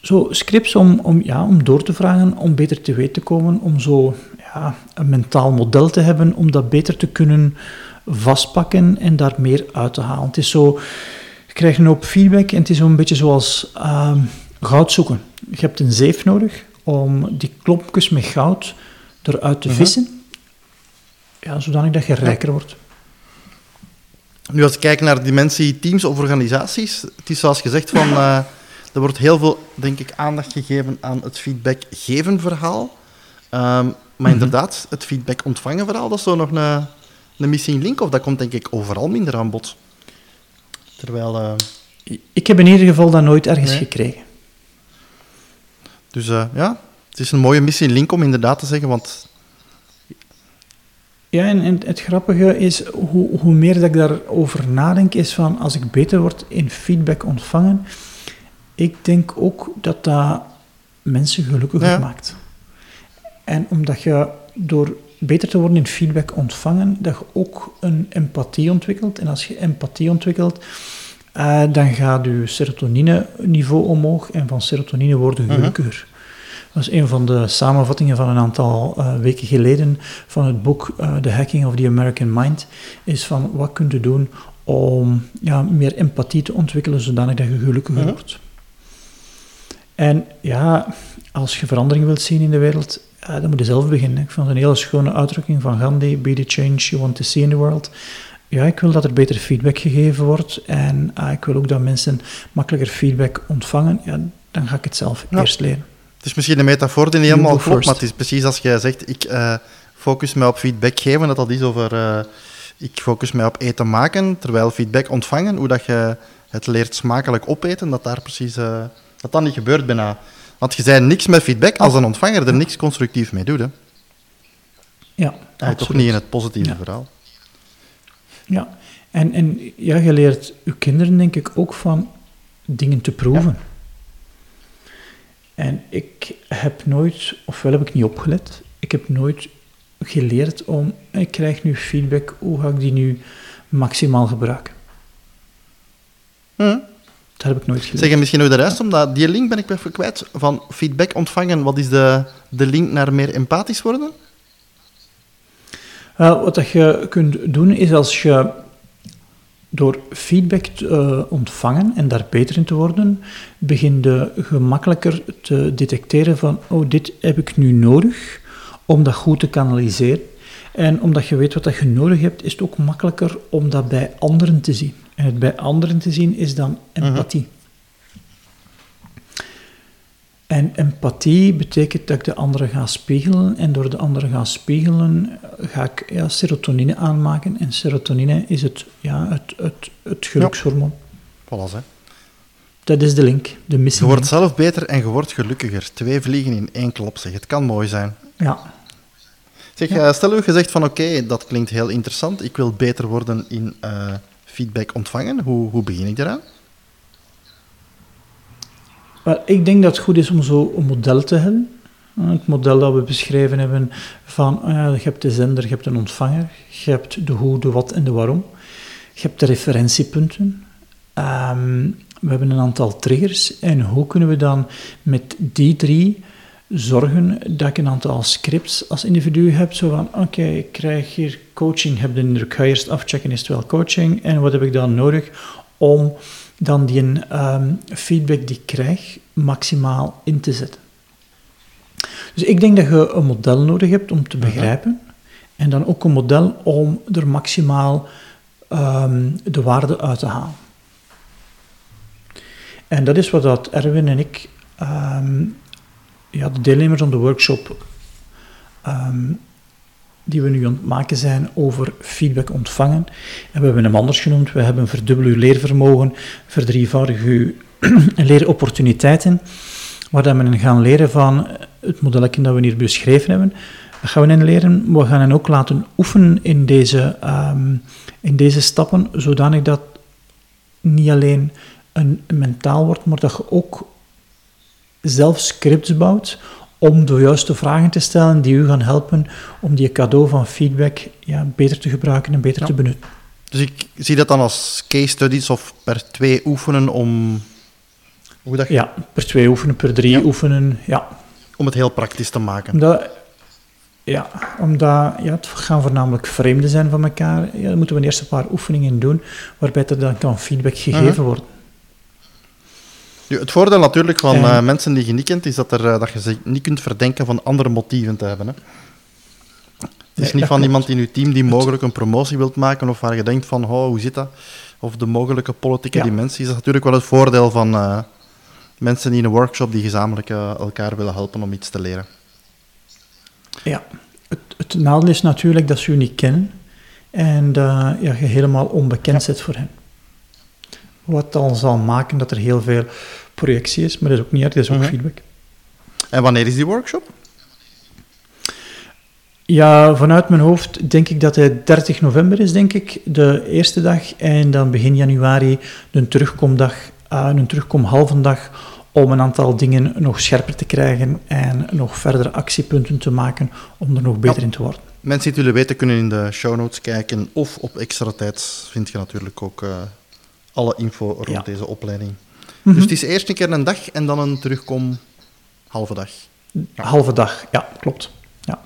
Zo scripts om, om, ja, om door te vragen, om beter te weten te komen, om zo ja, een mentaal model te hebben, om dat beter te kunnen vastpakken en daar meer uit te halen. Het is zo, je krijgt een hoop feedback en het is een beetje zoals uh, goud zoeken. Je hebt een zeef nodig om die klompjes met goud eruit te mhm. vissen, ja, zodanig dat je rijker wordt. Nu, als ik kijk naar dimensie teams of organisaties, het is zoals gezegd van, uh, er wordt heel veel, denk ik, aandacht gegeven aan het feedback-geven verhaal. Um, maar mhm. inderdaad, het feedback ontvangen verhaal, dat is zo nog een, een missing link, of dat komt denk ik overal minder aan bod. Terwijl... Uh... Ik heb in ieder geval dat nooit ergens gekregen. Dus uh, ja, het is een mooie missing link om inderdaad te zeggen, want... Ja, en, en het grappige is, hoe, hoe meer dat ik daarover nadenk, is van, als ik beter word in feedback ontvangen, ik denk ook dat dat mensen gelukkiger ja. maakt. En omdat je door beter te worden in feedback ontvangen, dat je ook een empathie ontwikkelt. En als je empathie ontwikkelt, uh, dan gaat je serotonine-niveau omhoog en van serotonine worden mhm. gelukkiger. Dat is een van de samenvattingen van een aantal uh, weken geleden van het boek uh, The Hacking of the American Mind, is van wat kun je doen om ja, meer empathie te ontwikkelen zodanig dat je gelukkiger mhm. wordt. En ja, als je verandering wilt zien in de wereld, uh, dan moet je zelf beginnen. Ik vond het een hele schone uitdrukking van Gandhi, be the change you want to see in the world. Ja, ik wil dat er beter feedback gegeven wordt en uh, ik wil ook dat mensen makkelijker feedback ontvangen. Ja, dan ga ik het zelf eerst leren. Het is misschien een metafoor die niet helemaal klopt, maar het is precies als jij zegt, ik uh, focus me op feedback geven, dat dat is over, uh, ik focus me op eten maken, terwijl feedback ontvangen, hoe dat je het leert smakelijk opeten, dat daar precies, uh, dat dat niet gebeurt bijna. Want je zei niks met feedback als een ontvanger er niks constructief mee doet. Hè? Ja, toch niet in het positieve verhaal. Ja, en, en ja, je leert je kinderen denk ik ook van dingen te proeven. En ik heb nooit, ofwel heb ik niet opgelet, ik heb nooit geleerd om, ik krijg nu feedback, hoe ga ik die nu maximaal gebruiken? Hm. Dat heb ik nooit. Zeg, misschien nog de rest, omdat die link ben ik even kwijt. Van feedback ontvangen, wat is de, de link naar meer empathisch worden? wat dat je kunt doen, is als je door feedback te uh, ontvangen en daar beter in te worden, begin je gemakkelijker te detecteren van, oh, dit heb ik nu nodig om dat goed te kanaliseren. En omdat je weet wat dat je nodig hebt, is het ook makkelijker om dat bij anderen te zien. Het bij anderen te zien is dan empathie. En empathie betekent dat ik de andere ga spiegelen. En door de andere ga spiegelen, ga ik ja, serotonine aanmaken. En serotonine is het, ja, het, het, het gelukshormoon. Ja. Voilà, hè. Dat is de link, de missie. Je wordt zelf beter en je wordt gelukkiger. Twee vliegen in één klop, zeg. Het kan mooi zijn. Ja. Zeg, ja. stel je gezegd van oké, dat klinkt heel interessant. Ik wil beter worden in uh, feedback ontvangen. Hoe, hoe begin ik daaraan? Ik denk dat het goed is om zo een model te hebben. Het model dat we beschreven hebben van ja, je hebt de zender, je hebt een ontvanger, je hebt de hoe, de wat en de waarom. Je hebt de referentiepunten. Ehm, we hebben een aantal triggers en hoe kunnen we dan met die drie zorgen dat ik een aantal scripts als individu heb. Zo van, oké, ik krijg hier coaching, heb de indruk, ga eerst afchecken, is het wel coaching? En wat heb ik dan nodig om dan die um, feedback die ik krijg maximaal in te zetten? Dus ik denk dat je een model nodig hebt om te mhm. begrijpen. En dan ook een model om er maximaal um, de waarde uit te halen. En dat is wat dat Erwin en ik um, ja, de deelnemers aan de workshop ehm, die we nu aan het maken zijn over feedback ontvangen. En we hebben hem anders genoemd. We hebben verdubbel uw leervermogen, verdrievoudig uw leeropportuniteiten, waar we gaan leren van het modelletje dat we hier beschreven hebben. Dat gaan we hen leren. We gaan hen ook laten oefenen in deze, ehm, in deze stappen, zodanig dat niet alleen een mentaal wordt, maar dat je ook zelf scripts bouwt om de juiste vragen te stellen die u gaan helpen om die cadeau van feedback ja, beter te gebruiken en beter te benutten. Dus ik zie dat dan als case studies of per twee oefenen om... Hoe dat... Ja, per twee oefenen, per drie oefenen, ja. Om het heel praktisch te maken. Omdat, ja, omdat ja, het gaan voornamelijk vreemden zijn van elkaar. Ja, dan moeten we eerst een paar oefeningen doen, waarbij er dan kan feedback gegeven worden. Het voordeel natuurlijk van uh, mensen die je niet kent, is dat, er, uh, dat je ze niet kunt verdenken van andere motieven te hebben. Hè? Het is niet van iemand in je team die mogelijk een promotie wilt maken of waar je denkt van, oh, hoe zit dat? Of de mogelijke politieke dimensie. Dat is natuurlijk wel het voordeel van uh, mensen in een workshop die gezamenlijk elkaar willen helpen om iets te leren. Ja, het, het nadeel is natuurlijk dat ze je niet kennen en ja, je helemaal onbekend zit voor hen. Wat dan zal maken dat er heel veel projectie is, maar dat is ook niet erg, dat is ook mhm. feedback. En wanneer is die workshop? Ja, vanuit mijn hoofd denk ik dat het 30 november is, denk ik, de eerste dag. En dan begin januari een terugkomdag, uh, een terugkom dag om een aantal dingen nog scherper te krijgen en nog verdere actiepunten te maken om er nog beter in te worden. Mensen die het willen weten kunnen in de show notes kijken of op extra tijd vind je natuurlijk ook uh, alle info rond deze opleiding. Dus het is eerst een keer een dag en dan een terugkom halve dag. Halve dag, ja, klopt. Ja.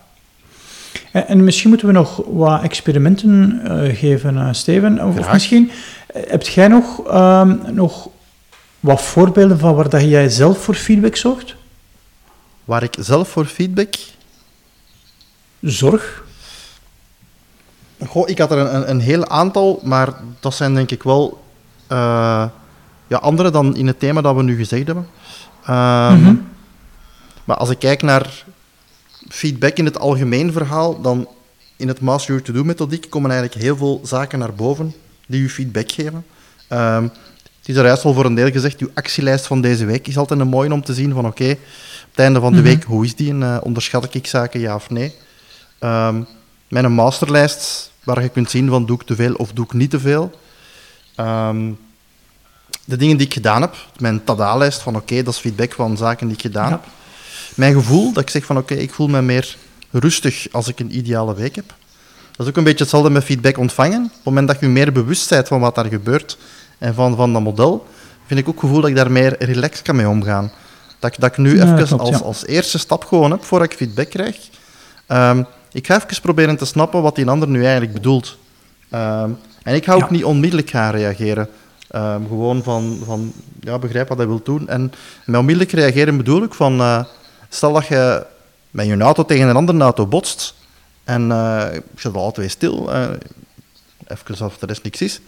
En, en, misschien moeten we nog wat experimenten uh, geven, uh, Steven. Of, of misschien, uh, hebt jij nog, um, nog wat voorbeelden van waar dat jij zelf voor feedback zocht? Waar ik zelf voor feedback... Zorg? Goh, ik had er een, een heel aantal, maar dat zijn denk ik wel uh, ja, andere dan in het thema dat we nu gezegd hebben. Um, mm -hmm. Maar als ik kijk naar feedback in het algemeen verhaal, dan in het Master Your To-Do methodiek komen eigenlijk heel veel zaken naar boven die u feedback geven. Um, het is er juist al voor een deel gezegd, uw actielijst van deze week is altijd een mooie om te zien van oké, op het einde van de mhm. week, hoe is die en uh, onderschat ik zaken, ja of nee. Um, mijn masterlijst, waar je kunt zien van doe ik te veel of doe ik niet te veel. Um, de dingen die ik gedaan heb, mijn tada-lijst van oké, dat is feedback van zaken die ik gedaan heb. Mijn gevoel, dat ik zeg van oké, ik voel me meer rustig als ik een ideale week heb. Dat is ook een beetje hetzelfde met feedback ontvangen. Op het moment dat je meer bewust bent van wat daar gebeurt en van, van dat model, vind ik ook het gevoel dat ik daar meer relaxed kan mee omgaan. Dat, dat ik nu even als, als eerste stap gewoon heb, voordat ik feedback krijg. Um, ik ga even proberen te snappen wat die ander nu eigenlijk bedoelt. Um, en ik ga ook niet onmiddellijk gaan reageren. Um, gewoon van, van ja, begrijp wat hij wil doen. En met onmiddellijk reageren bedoel ik van, uh, stel dat je met je auto tegen een andere auto botst en uh, je de auto weer stil, uh, even alsof er rest niks is.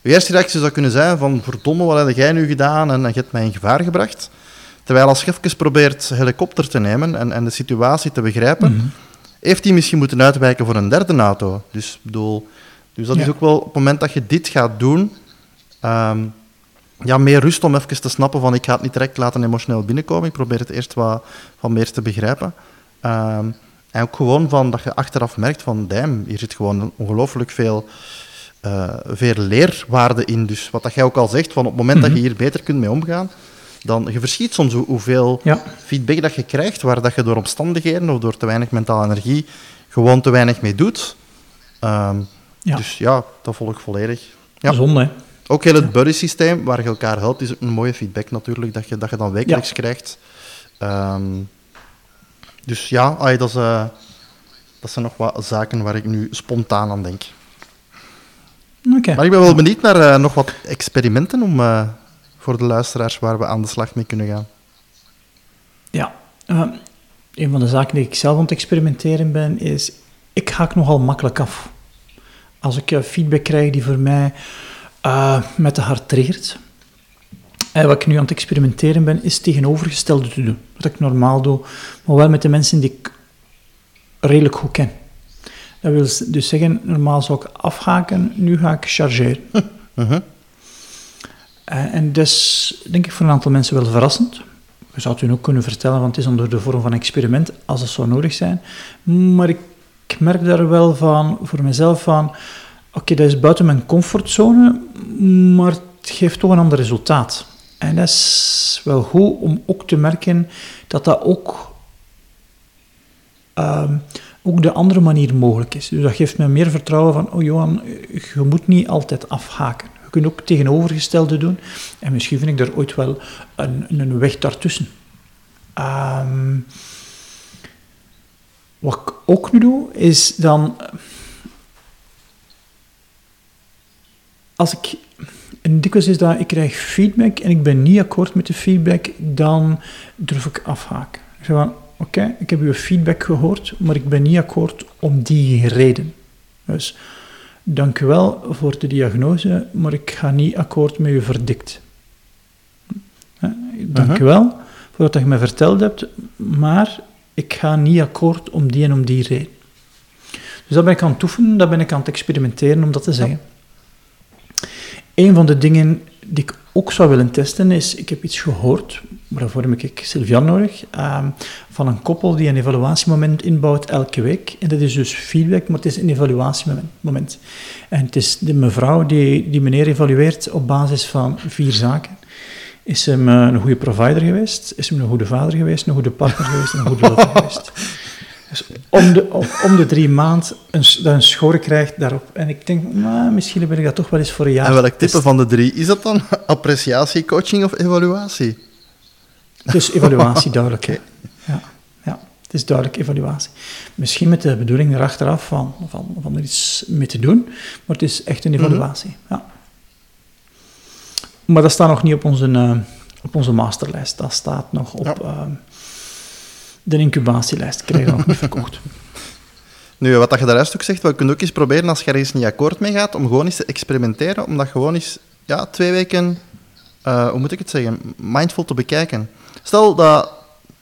Je eerste reactie zou kunnen zijn van, verdomme, wat heb jij nu gedaan en je hebt mij in gevaar gebracht. Terwijl als je even probeert helikopter te nemen en, en de situatie te begrijpen, mm -hmm. heeft hij misschien moeten uitwijken voor een derde auto. Dus, bedoel, dus dat ja. is ook wel op het moment dat je dit gaat doen, um, ja, meer rust om even te snappen van ik ga het niet direct laten emotioneel binnenkomen. Ik probeer het eerst wat, wat meer te begrijpen. Um, en ook gewoon van dat je achteraf merkt van damn, hier zit gewoon ongelooflijk veel, uh, veel leerwaarde in. Dus wat dat jij ook al zegt, van op het moment mm -hmm. dat je hier beter kunt mee omgaan, dan je verschiet soms hoeveel ja. feedback dat je krijgt, waar dat je door omstandigheden of door te weinig mentale energie gewoon te weinig mee doet. Um, ja. Dus ja, dat volg ik volledig. Ja. Zonde, ook heel het buddy-systeem, waar je elkaar helpt, is ook een mooie feedback natuurlijk, dat je, dat je dan wekelijks krijgt. Um, dus ja, dat, is, uh, dat zijn nog wat zaken waar ik nu spontaan aan denk. Okay. Maar ik ben wel benieuwd naar uh, nog wat experimenten om, uh, voor de luisteraars waar we aan de slag mee kunnen gaan. Ja, een van de zaken die ik zelf aan het experimenteren ben, is ik haak nogal makkelijk af. Als ik feedback krijg die voor mij uh, met de hart triggert. En wat ik nu aan het experimenteren ben, is tegenovergestelde te doen. Wat ik normaal doe, maar wel met de mensen die ik redelijk goed ken. Dat wil dus zeggen, normaal zou ik afhaken, nu ga ik chargeren. Uh-huh. Uh, en dus denk ik voor een aantal mensen wel verrassend. Je zou het hun ook kunnen vertellen, want het is onder de vorm van experiment, als het zou nodig zijn. Maar ik merk daar wel van, voor mezelf van, oké, dat is buiten mijn comfortzone, maar het geeft toch een ander resultaat. En dat is wel goed om ook te merken dat dat ook, ehm, ook de andere manier mogelijk is. Dus dat geeft me meer vertrouwen van, oh Johan, je moet niet altijd afhaken. Je kunt ook tegenovergestelde doen. En misschien vind ik er ooit wel een, een weg daartussen. Um, wat ik ook nu doe, is dan... Als ik... En dikwijls is dat, ik krijg feedback en ik ben niet akkoord met de feedback, dan durf ik afhaken. Ik zeg van, oké, ik heb uw feedback gehoord, maar ik ben niet akkoord om die reden. Dus, dank u wel voor de diagnose, maar ik ga niet akkoord met uw verdict. Dank uh-huh. u wel voor wat je me verteld hebt, maar ik ga niet akkoord om die en om die reden. Dus dat ben ik aan het oefenen, dat ben ik aan het experimenteren om dat te zeggen. Een van de dingen die ik ook zou willen testen is, ik heb iets gehoord, maar daarvoor heb ik Sylvian nodig, ehm, van een koppel die een evaluatiemoment inbouwt elke week. En dat is dus feedback, maar het is een evaluatiemoment. En het is de mevrouw die, die meneer evalueert op basis van vier zaken. Is hem eh, een goede provider geweest? Is hem een goede vader geweest? Een goede partner geweest? Een goede lover geweest? Dus om de, om, de drie maanden een, dat een schoor krijgt daarop. En ik denk, nou, misschien ben ik dat toch wel eens voor een jaar. En welk type van de drie? Is dat dan appreciatie, coaching of evaluatie? Dus evaluatie, duidelijk. Ja, ja, het is duidelijk evaluatie. Misschien met de bedoeling erachteraf van, van, van er iets mee te doen, maar het is echt een evaluatie. Mm ja. Maar dat staat nog niet op onze, uh, op onze masterlijst. Dat staat nog op uh, de incubatielijst. Ik krijg dat nog niet verkocht. Nu, wat je daar ook zegt, we kunnen ook eens proberen als je ergens niet akkoord mee gaat, om gewoon eens te experimenteren, om dat gewoon eens ja, twee weken, uh, hoe moet ik het zeggen, mindful te bekijken. Stel dat,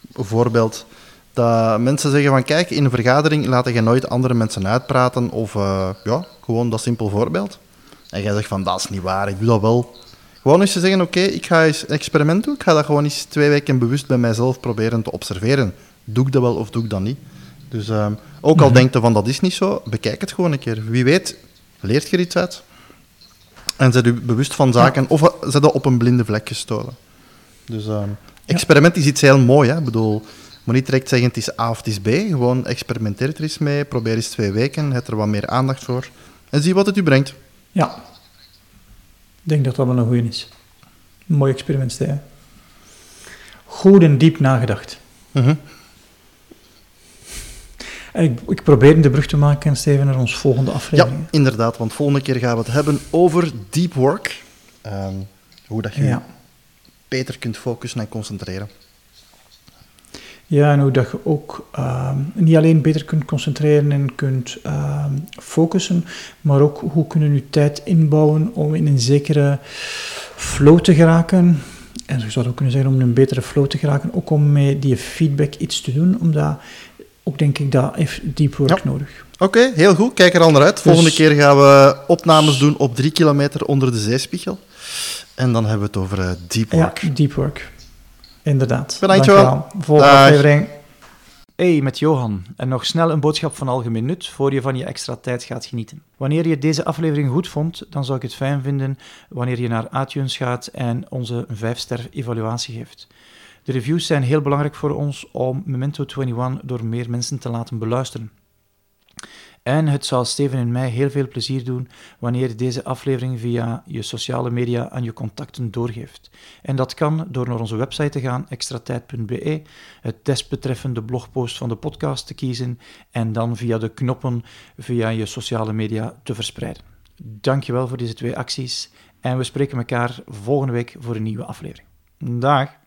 bijvoorbeeld, dat mensen zeggen van kijk, in een vergadering laat je nooit andere mensen uitpraten, of uh, ja, gewoon dat simpel voorbeeld. En jij zegt van dat is niet waar, ik doe dat wel. Gewoon eens te zeggen, oké, ik ga eens een experiment doen. Ik ga dat gewoon eens twee weken bewust bij mijzelf proberen te observeren. Doe ik dat wel of doe ik dat niet? Dus uh, ook al mm denkt je van dat is niet zo, bekijk het gewoon een keer. Wie weet, leert je er iets uit. En zet u bewust van zaken, of zet je op een blinde vlek gestolen. Dus uh, experiment is iets heel mooi. Hè? Ik bedoel, moet niet direct zeggen het is A of het is B. Gewoon experimenteer er eens mee, probeer eens twee weken, heb er wat meer aandacht voor. En zie wat het u brengt. Ja, ik denk dat dat wel een goede is. Een mooi experiment, Steven. Goed en diep nagedacht. Mhm. Ik, ik, probeer de brug te maken, Steven, naar ons volgende aflevering. Ja, inderdaad, want volgende keer gaan we het hebben over deep work. Ehm, hoe dat je ja. beter kunt focussen en concentreren. Ja, en hoe dat je ook ehm, niet alleen beter kunt concentreren en kunt uh, focussen, maar ook hoe kunnen je tijd inbouwen om in een zekere flow te geraken. En je zou ook kunnen zeggen om in een betere flow te geraken, ook om met die feedback iets te doen, omdat ook denk ik dat heeft deep work nodig. Oké, heel goed. Kijk er al naar uit. Volgende dus- keer gaan we opnames doen op drie kilometer onder de zeespiegel. En dan hebben we het over uh, deep work. Ja, deep work. Inderdaad. Bedankt wel. Volgende aflevering. Hey, met Johan. En nog snel een boodschap van algemeen nut voor je van je extra tijd gaat genieten. Wanneer je deze aflevering goed vond, dan zou ik het fijn vinden wanneer je naar iTunes gaat en onze 5-ster evaluatie geeft. De reviews zijn heel belangrijk voor ons om Memento 21 door meer mensen te laten beluisteren. En het zal Steven en mij heel veel plezier doen wanneer je deze aflevering via je sociale media aan je contacten doorgeeft. En dat kan door naar onze website te gaan, extratijd.be, het desbetreffende blogpost van de podcast te kiezen en dan via de knoppen via je sociale media te verspreiden. Dankjewel voor deze twee acties en we spreken elkaar volgende week voor een nieuwe aflevering. Dag!